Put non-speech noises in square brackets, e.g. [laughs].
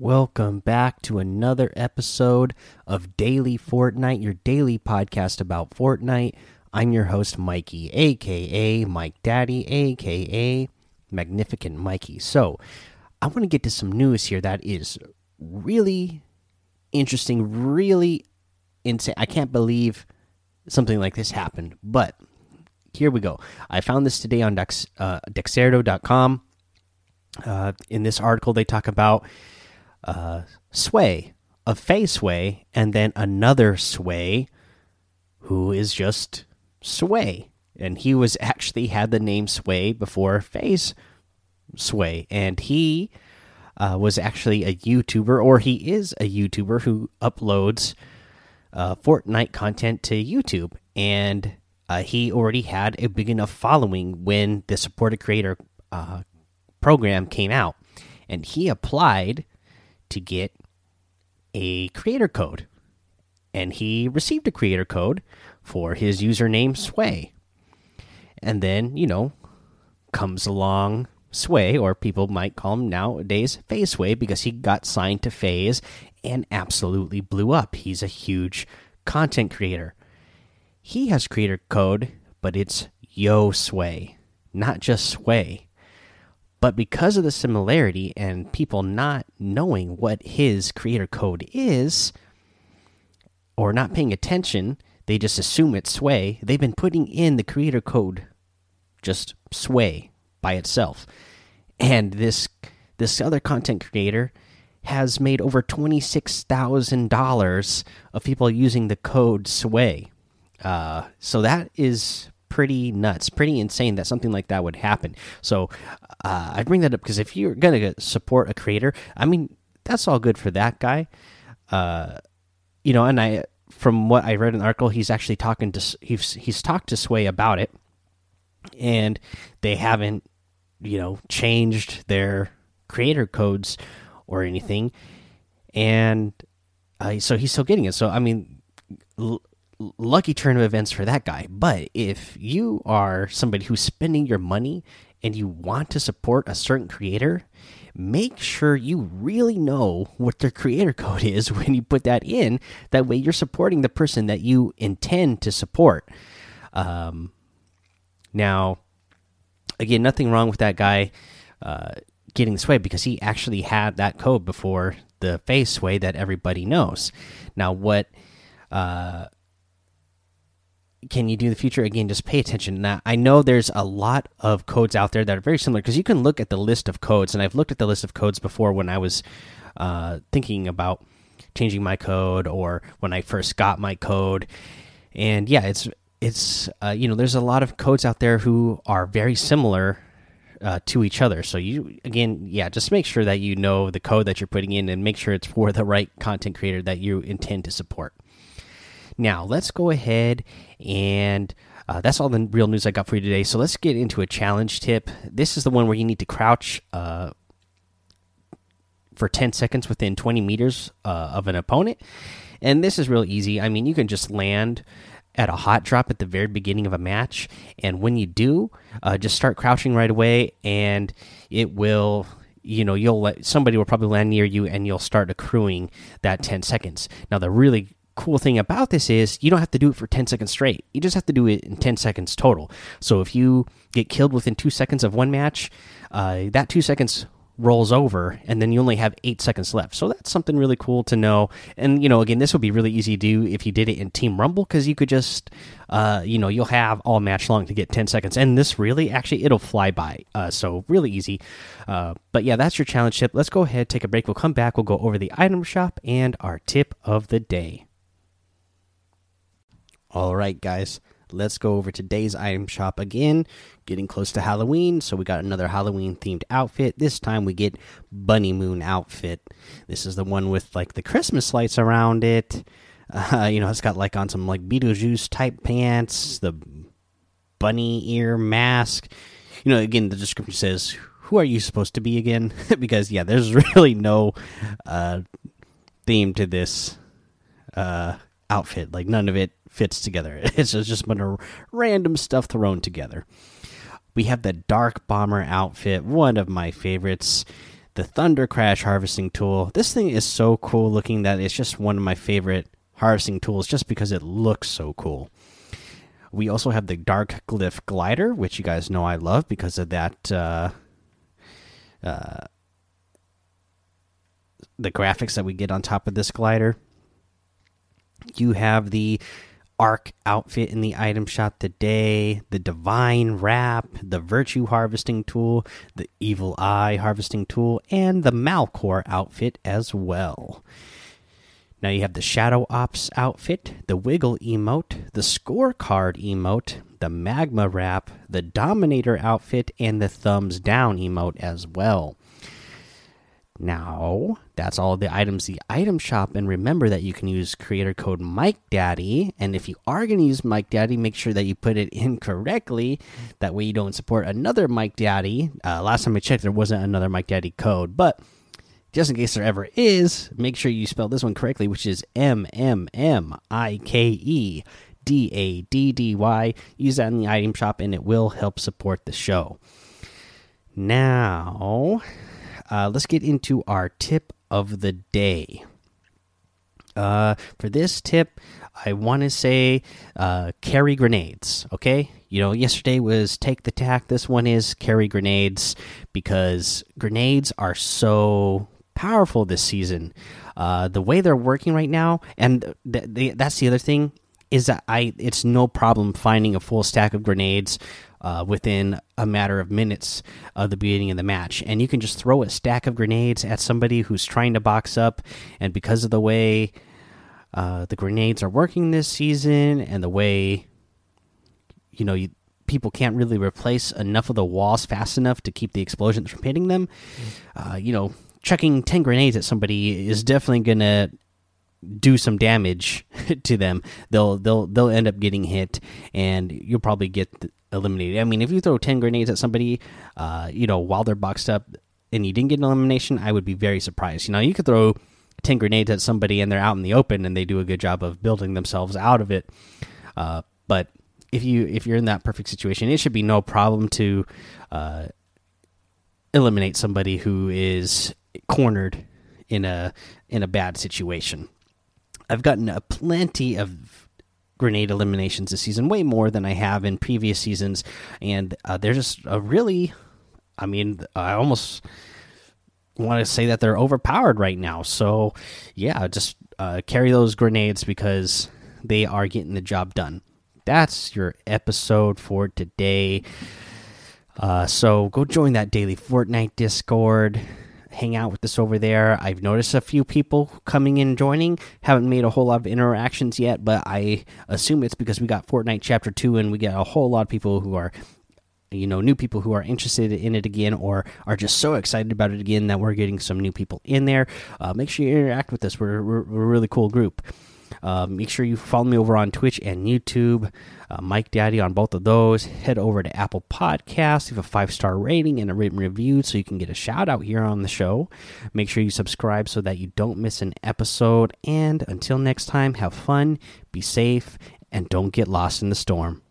Welcome back to another episode of Daily Fortnite, your daily podcast about Fortnite. I'm your host, Mikey, aka Mike Daddy, aka Magnificent Mikey. So, I want to get to some news here that is really interesting, really insane. I can't believe something like this happened, but here we go. I found this today on Dex, uh. Uh, in this article, they talk about uh, Sway, a FaZe Sway, and then another Sway who is just Sway. And he was actually had the name Sway before FaZe Sway. And he uh, was actually a YouTuber, or he is a YouTuber who uploads uh, Fortnite content to YouTube. And uh, he already had a big enough following when the supported creator uh, program came out, and he applied to get a creator code, and he received a creator code for his username Sway, and then you know comes along Sway, or people might call him nowadays FaZe Sway, because he got signed to FaZe and absolutely blew up. He's a huge content creator. He has creator code, but it's Yo Sway, not just Sway. But because of the similarity and people not knowing what his creator code is, or not paying attention, they just assume it's Sway. They've been putting in the creator code just Sway by itself. And this this other content creator has made over $26,000 of people using the code Sway. Uh, so that is pretty nuts, pretty insane that something like that would happen. So uh, I bring that up because if you're gonna support a creator, I mean that's all good for that guy. Uh, you know, and I from what I read in the article, he's actually talking to he's he's talked to Sway about it, and they haven't you know changed their creator codes or anything, and uh, so he's still getting it. So I mean lucky turn of events for that guy. But if you are somebody who's spending your money and you want to support a certain creator, make sure you really know what their creator [laughs] code is when you put that in. That way, you're supporting the person that you intend to support. Um, now, again, nothing wrong with that guy uh, getting this way because he actually had that code before the FaZe Sway that everybody knows. Now, what uh, can you do the future? Again just pay attention. Now i know there's a lot of codes out there that are very similar because you can look at the list of codes and i've looked at the list of codes before when i was uh, thinking about changing my code or when i first got my code. And yeah it's it's uh, you know there's a lot of codes out there who are very similar uh, to each other. So you again yeah just make sure that you know the code that you're putting in and make sure it's for the right content creator that you intend to support now, let's go ahead and uh, that's all the real news I got for you today. So let's get into a challenge tip. This is the one where you need to crouch uh, for 10 seconds within 20 meters uh, of an opponent. And this is real easy. I mean, you can just land at a hot drop at the very beginning of a match. And when you do, uh, just start crouching right away, and it will you know you'll let somebody will probably land near you and you'll start accruing that 10 seconds now the really cool thing about this is you don't have to do it for 10 seconds straight. You just have to do it in 10 seconds total. So if you get killed within two seconds of one match, uh, that two seconds rolls over and then you only have eight seconds left. So that's something really cool to know. And, you know, again, this would be really easy to do if you did it in Team Rumble because you could just, uh, you know, you'll have all match long to get 10 seconds. And this really, actually, it'll fly by. Uh, so really easy. Uh, but yeah, that's your challenge tip. Let's go ahead, take a break. We'll come back. We'll go over the item shop and our tip of the day. All right, guys, let's go over today's item shop again. Getting close to Halloween, so we got another Halloween themed outfit. This time we get Bunny Moon outfit. This is the one with like the Christmas lights around it. Uh, you know, it's got like on some like Beetlejuice type pants, the bunny ear mask. You know, again, the description says, "Who are you supposed to be again?" [laughs] because yeah, there's [laughs] really no uh, theme to this uh, outfit. Like none of it fits together. [laughs] It's just a bunch of random stuff thrown together. We have the Dark Bomber outfit, one of my favorites. the Thunder Crash harvesting tool. This thing is so cool looking that it's just one of my favorite harvesting tools just because it looks so cool. We also have the Dark Glyph Glider, which you guys know I love because of that. Uh, uh, the graphics that we get on top of this glider. You have the Arc outfit in the item shop today, the Divine Wrap, the Virtue Harvesting Tool, the Evil Eye Harvesting Tool, and the Malcore outfit as well. Now you have the Shadow Ops outfit, the Wiggle emote, the Scorecard emote, the Magma Wrap, the Dominator outfit, and the Thumbs Down emote as well. Now, that's all the items the item shop and remember that you can use creator code Mike Daddy and if you are going to use Mike Daddy, make sure that you put it in correctly that way you don't support another Mike Daddy. Uh, last time I checked there wasn't another Mike Daddy code, but just in case there ever is, make sure you spell this one correctly, which is M M M I K E D A D D Y. Use that in the item shop and it will help support the show. Now, uh, let's get into our tip of the day. Uh, for this tip, I want to say uh, carry grenades. Okay, you know, yesterday was take the tack. This one is carry grenades because grenades are so powerful this season. Uh, the way they're working right now, and th th that's the other thing is that I it's no problem finding a full stack of grenades uh, within a matter of minutes of the beginning of the match. And you can just throw a stack of grenades at somebody who's trying to box up. And because of the way uh, the grenades are working this season and the way, you know, you, people can't really replace enough of the walls fast enough to keep the explosions from hitting them, uh, you know, chucking 10 grenades at somebody is definitely going to do some damage [laughs] to them they'll they'll they'll end up getting hit and you'll probably get eliminated. I mean, if you throw 10 grenades at somebody, uh, you know, while they're boxed up and you didn't get an elimination, I would be very surprised. You know, you could throw 10 grenades at somebody and they're out in the open and they do a good job of building themselves out of it. Uh, but if you if you're in that perfect situation, it should be no problem to uh, eliminate somebody who is cornered in a in a bad situation. I've gotten a plenty of grenade eliminations this season, way more than I have in previous seasons, and uh, they're just a really, I mean, I almost want to say that they're overpowered right now. So, yeah, just uh, carry those grenades because they are getting the job done. That's your episode for today. Uh, so go join that daily Fortnite Discord hang out with us over there. I've noticed a few people coming in joining. Haven't made a whole lot of interactions yet, but I assume it's because we got Fortnite Chapter 2 and we get a whole lot of people who are you know new people who are interested in it again or are just so excited about it again that we're getting some new people in there uh, make sure you interact with us we're, we're, we're a really cool group uh, make sure you follow me over on Twitch and YouTube. Uh, Mike Daddy on both of those. Head over to Apple Podcasts, leave a five star rating and a written review so you can get a shout out here on the show. Make sure you subscribe so that you don't miss an episode. And until next time, have fun, be safe, and don't get lost in the storm.